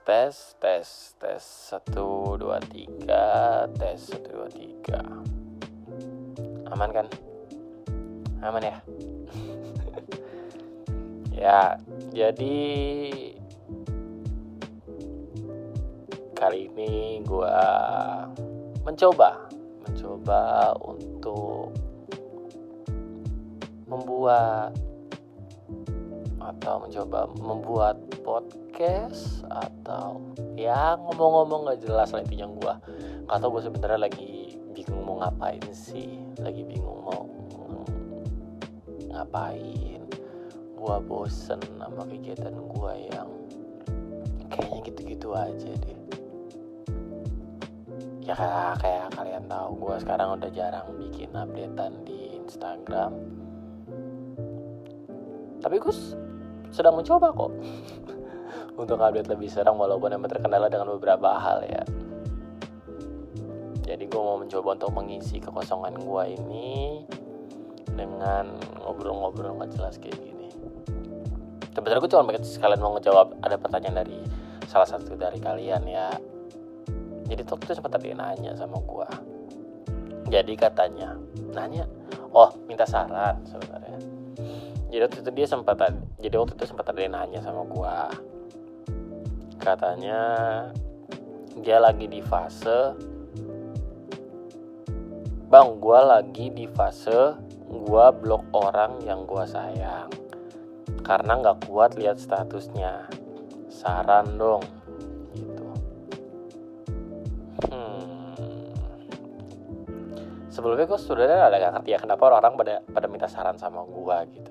tes tes tes satu dua tiga tes satu dua tiga. Aman kan? Aman ya? Ya jadi kali ini gue mencoba mencoba untuk membuat atau mencoba membuat podcast atau ya ngomong-ngomong gak jelas lah intinya gue atau gue sebenarnya lagi bingung mau ngapain sih lagi bingung mau ngapain. Gue bosen sama kegiatan gue yang kayaknya gitu-gitu aja deh. Ya kayak kalian tahu gue sekarang udah jarang bikin updatean di Instagram. Tapi gue sedang mencoba kok. Untuk update lebih sering walaupun emang terkendala dengan beberapa hal ya. Jadi gue mau mencoba untuk mengisi kekosongan gue ini dengan ngobrol-ngobrol nggak jelas kayak gini. Sebenarnya gue cuma pengen sekalian mau ngejawab ada pertanyaan dari salah satu dari kalian ya. Jadi waktu itu sempat yang nanya sama gue jadi katanya nanya oh minta saran sebenarnya jadi waktu itu dia sempat jadi waktu itu sempat ada yang nanya sama gua. Katanya dia lagi di fase bang gua lagi di fase gua blok orang yang gua sayang. Karena nggak kuat lihat statusnya. Saran dong sebelumnya gue sudah ada gak ngerti ya kenapa orang-orang pada pada minta saran sama gua gitu.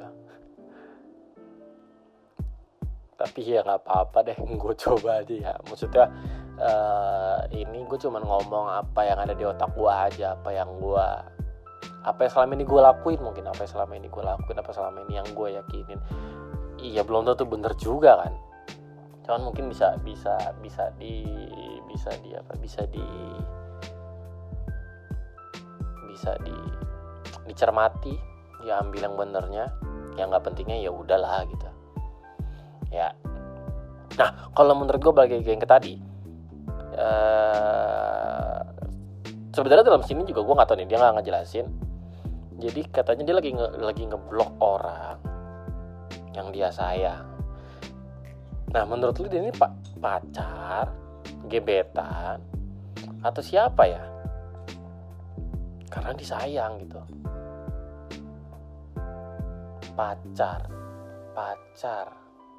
Tapi ya nggak apa-apa deh gue coba aja ya. Maksudnya uh, ini gue cuman ngomong apa yang ada di otak gue aja apa yang gue apa yang selama ini gue lakuin mungkin apa yang selama ini gue lakuin apa selama ini yang gue yakinin. Iya belum tentu bener juga kan. Cuman mungkin bisa bisa bisa di bisa di apa bisa di bisa di dicermati ya ambil yang benernya yang nggak pentingnya ya udahlah gitu. Ya. Nah kalau menurut gue balik yang ke tadi uh, sebenarnya dalam sini juga gue nggak tahu nih dia nggak ngejelasin. Jadi katanya dia lagi nge, lagi ngeblok orang yang dia sayang. Nah menurut lu dia ini pak pacar gebetan atau siapa ya karena disayang gitu. Pacar. Pacar.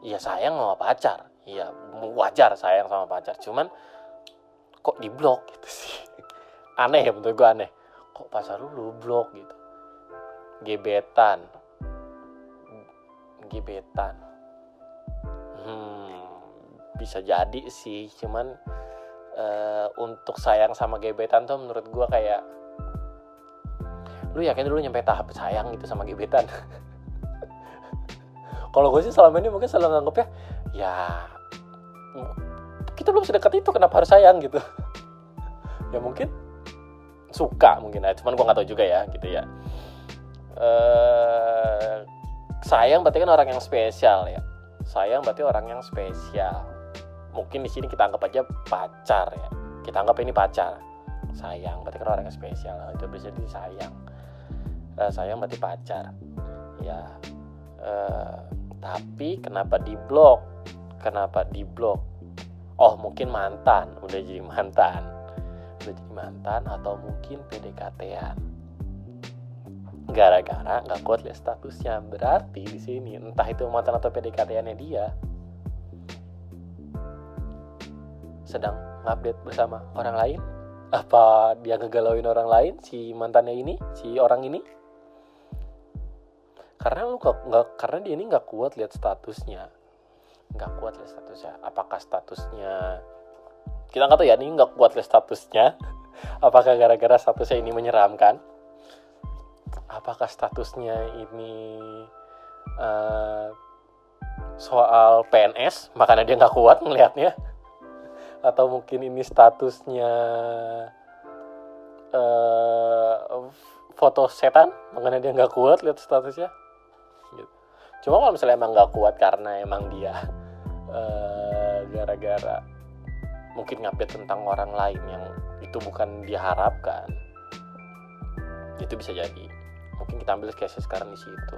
Iya sayang sama pacar. Iya wajar sayang sama pacar. Cuman kok di blok gitu sih? Aneh ya menurut gue aneh. Kok pacar lu lu blok gitu? Gebetan. Gebetan. Hmm bisa jadi sih. Cuman uh, untuk sayang sama gebetan tuh menurut gue kayak lu yakin dulu nyampe tahap sayang gitu sama gebetan? Kalau gue sih selama ini mungkin selalu nganggapnya ya kita belum sedekat itu kenapa harus sayang gitu? Ya mungkin suka mungkin ya cuman gue nggak tahu juga ya gitu ya. Uh, sayang berarti kan orang yang spesial ya? Sayang berarti orang yang spesial. Mungkin di sini kita anggap aja pacar ya. Kita anggap ini pacar. Sayang berarti kan orang yang spesial itu bisa disayang uh, sayang berarti pacar. Ya. Uh, tapi kenapa di blok kenapa di blok oh mungkin mantan. Udah jadi mantan. Udah jadi mantan atau mungkin PDKT-an gara-gara nggak kuat lihat statusnya. Berarti di sini entah itu mantan atau PDKT-annya dia sedang update bersama orang lain. Apa dia ngegalauin orang lain si mantannya ini si orang ini karena lu gak, gak karena dia ini nggak kuat lihat statusnya. Nggak kuat lihat statusnya. Apakah statusnya kita nggak tahu ya ini nggak kuat lihat statusnya. Apakah gara-gara statusnya ini menyeramkan? Apakah statusnya ini uh, soal PNS makanya dia nggak kuat melihatnya atau mungkin ini statusnya uh, foto setan makanya dia nggak kuat lihat statusnya cuma kalau misalnya emang nggak kuat karena emang dia gara gara-gara mungkin ngupdate tentang orang lain yang itu bukan diharapkan itu bisa jadi. Mungkin kita ambil case sekarang di situ.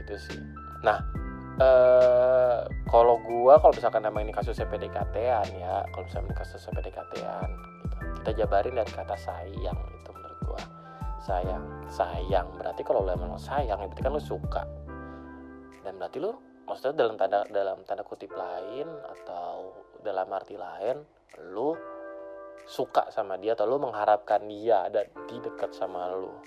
Gitu sih. Nah eh kalau gua kalau misalkan emang ini kasusnya PDKT-an ya kalau misalnya ini kasusnya PDKT-an gitu, kita jabarin dari kata sayang itu menurut gua sayang sayang. Berarti kalau lo emang sayang berarti kan lo suka. Dan berarti lo maksudnya dalam tanda dalam tanda kutip lain atau dalam arti lain lo suka sama dia atau lo mengharapkan dia ada di dekat sama lo.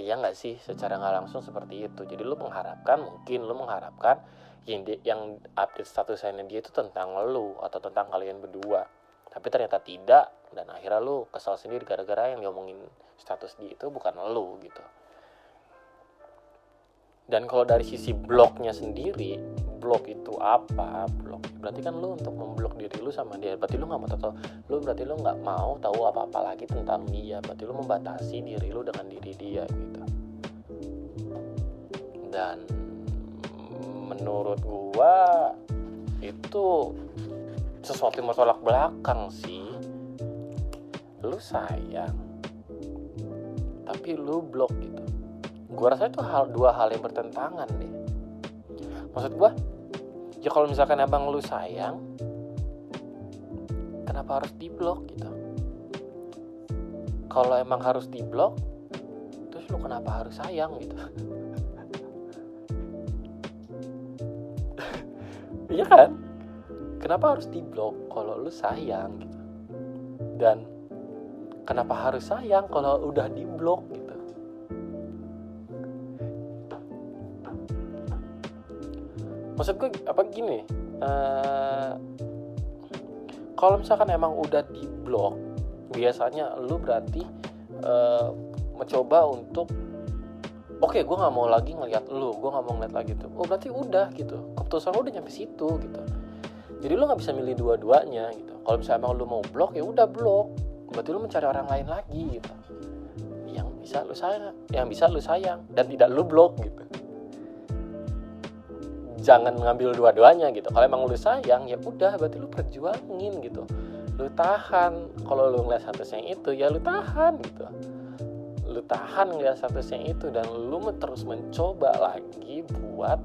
Iya nggak sih? Secara nggak langsung seperti itu. Jadi lo mengharapkan mungkin lo mengharapkan yang di, yang update statusnya dia itu tentang lo atau tentang kalian berdua. Tapi ternyata tidak dan akhirnya lo kesal sendiri gara-gara yang diomongin status dia itu bukan lo gitu. Dan kalau dari sisi blognya sendiri blog itu apa? Blog berarti kan lu untuk memblok diri lu sama dia berarti lu nggak mau tahu lu berarti lu nggak mau tahu apa apa lagi tentang dia berarti lu membatasi diri lu dengan diri dia gitu. Dan menurut gua itu sesuatu yang tolak belakang sih lu sayang tapi lu blok gitu. Gua rasa itu hal dua hal yang bertentangan deh maksud gua ya kalau misalkan abang lu sayang kenapa harus diblok gitu? Kalau emang harus diblok terus lu kenapa harus sayang gitu? Iya kan? Kenapa harus diblok kalau lu sayang gitu? Dan kenapa harus sayang kalau udah diblok gitu? Maksud gue apa gini uh, kalau misalkan emang udah di blok biasanya lu berarti uh, mencoba untuk oke okay, gue nggak mau lagi ngeliat lu gue nggak mau ngeliat lagi tuh. Oh berarti udah gitu. Keputusan lu udah nyampe situ gitu. Jadi lu nggak bisa milih dua-duanya gitu. Kalau misalnya emang lu mau blok ya udah blok berarti lu mencari orang lain lagi gitu. Yang bisa lu sayang yang bisa lu sayang dan tidak lu blok gitu. Jangan ngambil dua-duanya gitu. Kalau emang lu sayang ya udah berarti lu perjuangin gitu. Lu tahan. Kalau lu ngeliat statusnya itu ya lu tahan gitu. Lu tahan ngeliat statusnya itu dan lu terus mencoba lagi buat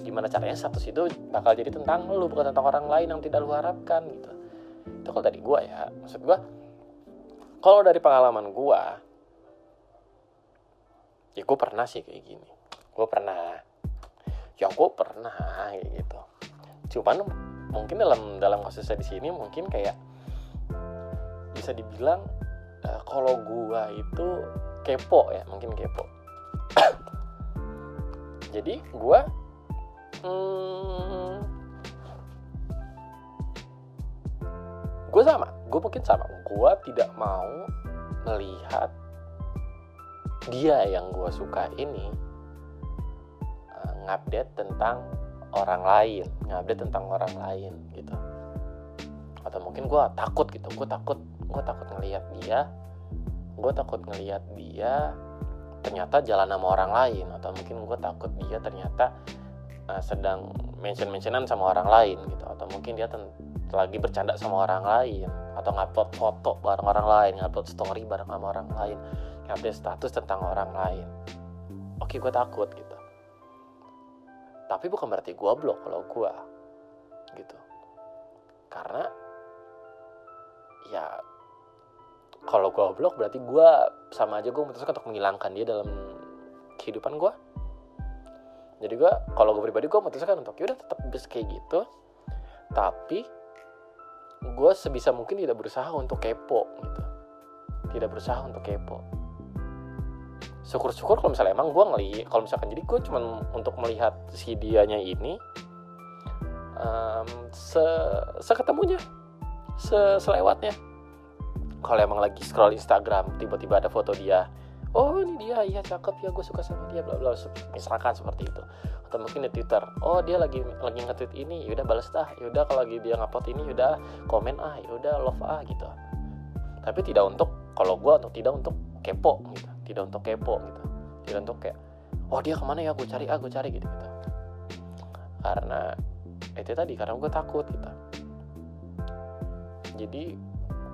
gimana caranya status itu bakal jadi tentang lu bukan tentang orang lain yang tidak lu harapkan gitu. Itu kalau dari gua ya. Maksud gua kalau dari pengalaman gua ya gue pernah sih kayak gini. Gue pernah. Ya gue pernah gitu. Cuman mungkin dalam dalam kasusnya di sini mungkin kayak bisa dibilang uh, kalau gue itu kepo ya mungkin kepo. Jadi gue hmm, gue sama gue mungkin sama gue tidak mau melihat dia yang gue suka ini ngupdate tentang orang lain ngupdate tentang orang lain gitu. Atau mungkin gue takut gitu gue takut gue takut ngelihat dia gue takut ngelihat dia ternyata jalan sama orang lain atau mungkin gue takut dia ternyata uh, sedang mention mentionan sama orang lain gitu. Atau mungkin dia lagi bercanda sama orang lain atau ngupload foto bareng orang lain ngupload story bareng sama orang lain ngupdate status tentang orang lain. Oke gue takut gitu. Tapi bukan berarti gue blok kalau gue gitu. Karena ya kalau gue blok berarti gue sama aja gue memutuskan untuk menghilangkan dia dalam kehidupan gue jadi gue kalau gue pribadi gue memutuskan untuk yaudah tetap bisa kayak gitu. Tapi gue sebisa mungkin tidak berusaha untuk kepo gitu. Tidak berusaha untuk kepo. Syukur-syukur kalau misalnya emang gue ngeli kalau misalkan jadi gue cuma untuk melihat si dianya ini um, se seketemunya se selewatnya. Kalau emang lagi scroll Instagram tiba-tiba ada foto dia oh ini dia. Iya cakep. Ya gue suka sama dia bla bla. Misalkan seperti itu. Atau mungkin di Twitter oh dia lagi lagi nge-tweet ini. Yaudah balas dah. Yaudah kalau lagi dia ngupload ini yaudah komen ah yaudah love ah gitu. Tapi tidak untuk kalau gue untuk tidak untuk kepo gitu. Tidak untuk kepo gitu. Tidak untuk kayak oh dia ke mana ya? Gue cari ah gue cari gitu gitu karena itu tadi karena gue takut gitu. Jadi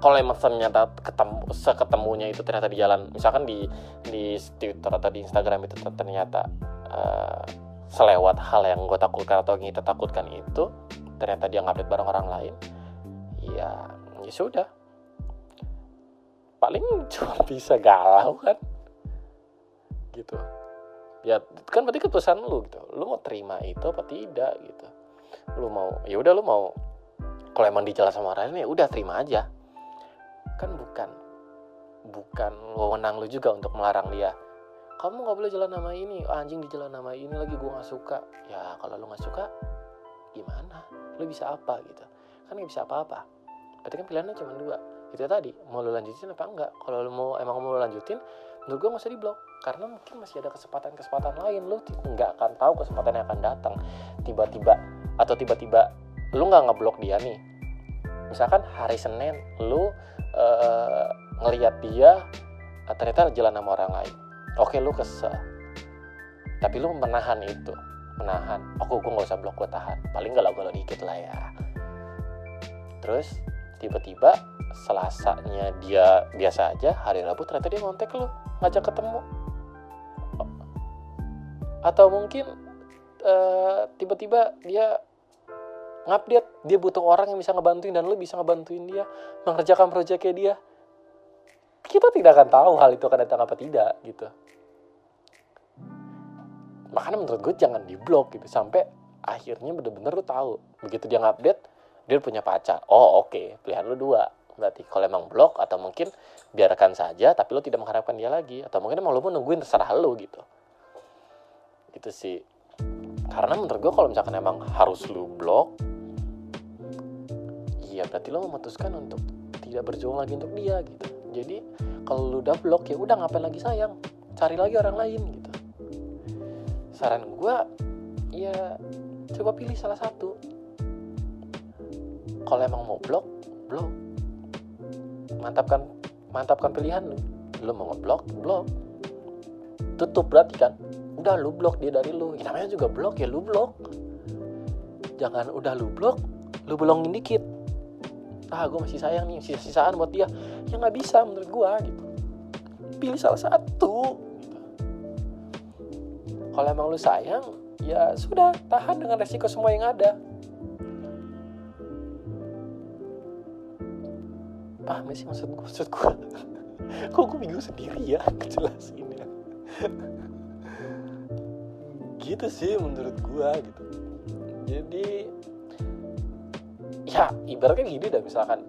kalau emang ternyata ketemu seketemunya itu ternyata di jalan misalkan di di Twitter atau di Instagram itu ternyata uh, selewat hal yang gue takutkan atau yang kita takutkan itu ternyata dia ngupdate bareng orang lain ya ya sudah. Paling cuma bisa galau kan gitu. Ya kan berarti keputusan lu gitu lu mau terima itu apa tidak gitu. Lu mau ya udah lu mau kalau emang dijelas sama orang lain ya udah terima aja kan bukan. Bukan wewenang lu juga untuk melarang dia. Kamu nggak boleh jalan nama ini. Oh, anjing di jalan nama ini lagi gue nggak suka. Ya kalau lu nggak suka gimana? Lu bisa apa gitu? Kan nggak bisa apa-apa. Berarti kan pilihannya cuma dua. Itu tadi mau lu lanjutin apa enggak? Kalau lu mau emang mau lu lanjutin menurut gue nggak usah diblok karena mungkin masih ada kesempatan-kesempatan lain. Lu nggak akan tahu kesempatan yang akan datang. Tiba-tiba atau tiba-tiba lu nggak ngeblok dia nih. Misalkan hari Senin lu uh, ngelihat dia uh, ternyata jalan sama orang lain. Oke lu kesel. Tapi lu menahan itu. Menahan. Aku gue nggak usah blok gue tahan. Paling galau-galau dikit lah ya. Terus tiba-tiba selasanya dia biasa aja hari Rabu ternyata dia ngontek lu ngajak ketemu. Atau mungkin uh, tiba-tiba dia ngupdate dia butuh orang yang bisa ngebantuin dan lu bisa ngebantuin dia mengerjakan proyeknya dia. Kita tidak akan tahu hal itu akan datang apa tidak gitu. Makanya menurut gue jangan di blok gitu. Sampai akhirnya bener-bener lu tahu. Begitu dia ngupdate dia punya pacar. Oh oke. Okay. pilihan lu dua. Berarti kalau emang blok atau mungkin biarkan saja tapi lu tidak mengharapkan dia lagi. Atau mungkin emang lu mau nungguin terserah lu gitu. Gitu sih. Karena menurut gue kalau misalkan emang harus lu blok ya berarti lo memutuskan untuk tidak berjuang lagi untuk dia gitu. Jadi kalau lu udah blok ya udah ngapain lagi sayang? Cari lagi orang lain gitu. Saran gue ya coba pilih salah satu. Kalau emang mau blok blok mantapkan mantapkan pilihan lu. Lu mau ngeblok blok tutup berarti kan? Udah lu blok dia dari lu. Ya, namanya juga blok ya lu blok jangan udah lu blok lu bolongin dikit ah gue masih sayang nih sisa-sisaan buat dia. Ya nggak bisa menurut gue gitu. Pilih salah satu gitu. kalau emang lu sayang ya sudah tahan dengan resiko semua yang ada. Paham sih maksud gue maksud gue kok gue bingung sendiri ya jelasin ya. Gitu sih menurut gue gitu. Jadi ya ibaratnya gini dah misalkan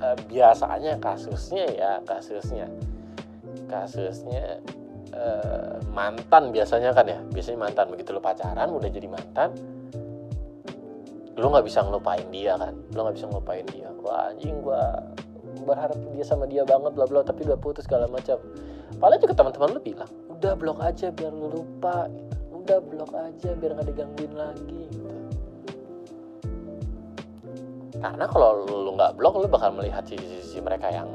uh, biasanya kasusnya ya kasusnya kasusnya uh, mantan biasanya kan ya biasanya mantan. Begitu lo pacaran udah jadi mantan lu nggak bisa ngelupain dia kan lu nggak bisa ngelupain dia. Wah anjing gua berharap dia sama dia banget bla bla tapi udah putus segala macam. Paling juga teman-teman lu bilang udah blok aja biar lu lupa gitu. udah blok aja biar nggak digangguin lagi gitu karena kalau lu nggak blok lu bakal melihat sisi-sisi mereka yang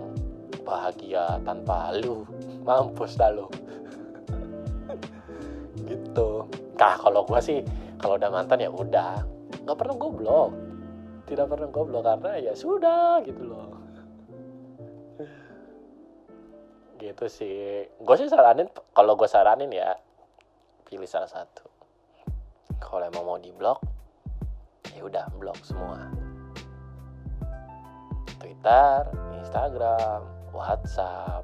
bahagia tanpa lu. Mampus dah lu. Gitu. Nah kalau gue sih kalau udah mantan ya udah. Nggak pernah gue blok. Tidak pernah gue blok karena ya sudah gitu loh. Gitu sih. Gue sih saranin kalau gue saranin ya pilih salah satu. Kalau emang mau di blok ya udah blok semua Twitter, Instagram, WhatsApp,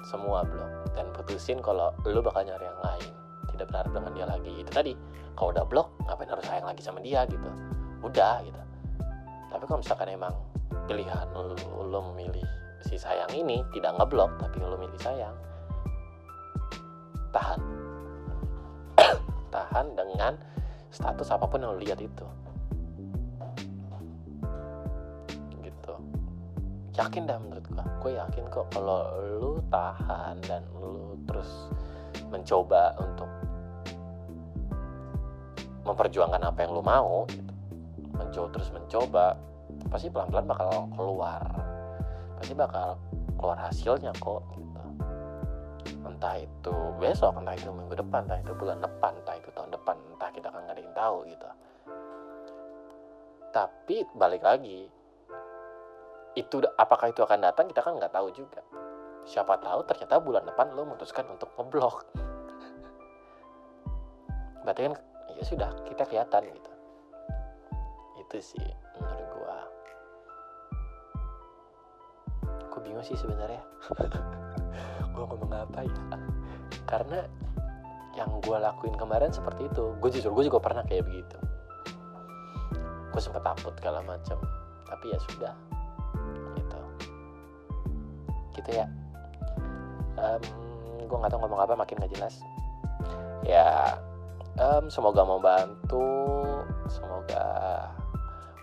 semua blog. Dan putusin kalau lu bakal nyari yang lain. Tidak berharap dengan dia lagi. Itu tadi kalau udah blok ngapain harus sayang lagi sama dia gitu. Udah gitu. Tapi kalau misalkan emang pilihan lu, lu memilih si sayang ini tidak ngeblok tapi lu milih sayang tahan. Tahan dengan status apa pun yang lu lihat itu yakin dah menurut gue gue yakin kok kalau lu tahan dan lu terus mencoba untuk memperjuangkan apa yang lu mau gitu. mencoba terus mencoba pasti pelan-pelan bakal keluar. Pasti bakal keluar hasilnya kok gitu. Entah itu besok entah itu minggu depan entah itu bulan depan entah itu tahun depan entah kita kan nggak ada yang tahu gitu. Tapi balik lagi itu apakah itu akan datang? Kita kan nggak tahu juga. Siapa tahu ternyata bulan depan lo memutuskan untuk ngeblok. Berarti kan ya sudah kita kelihatan gitu. Itu sih menurut gua. Aku bingung sih sebenarnya. Gua ngomong apa ya? Karena yang gua lakuin kemarin seperti itu. Gue jujur gue juga pernah kayak begitu. Gue sempet takut segala macam. Tapi ya sudah gitu ya. Um, gue nggak tahu ngomong apa makin gak jelas. Ya um, semoga bantu semoga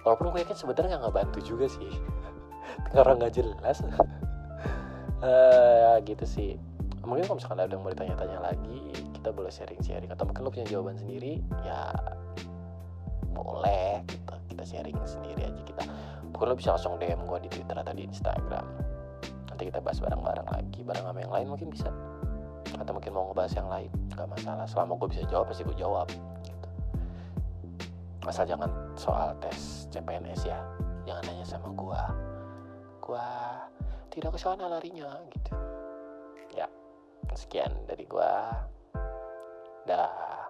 walaupun gue yakin sebenarnya nggak bantu juga sih. Karena nggak jelas. Uh, gitu sih. Mungkin kalau misalkan ada yang mau ditanya-tanya lagi kita boleh sharing-sharing. Atau mungkin lo punya jawaban sendiri ya boleh. Gitu kita sharing sendiri aja kita. Pokoknya lo bisa langsung DM gue di Twitter atau di Instagram nanti kita bahas bareng-bareng lagi. Bareng sama yang lain mungkin bisa. Atau mungkin mau ngebahas yang lain. Gak masalah. Selama gue bisa jawab pasti gue jawab. Gitu. asal jangan soal tes CPNS ya. Jangan nanya sama gue gue tidak ke sana larinya gitu. Ya sekian dari gue dah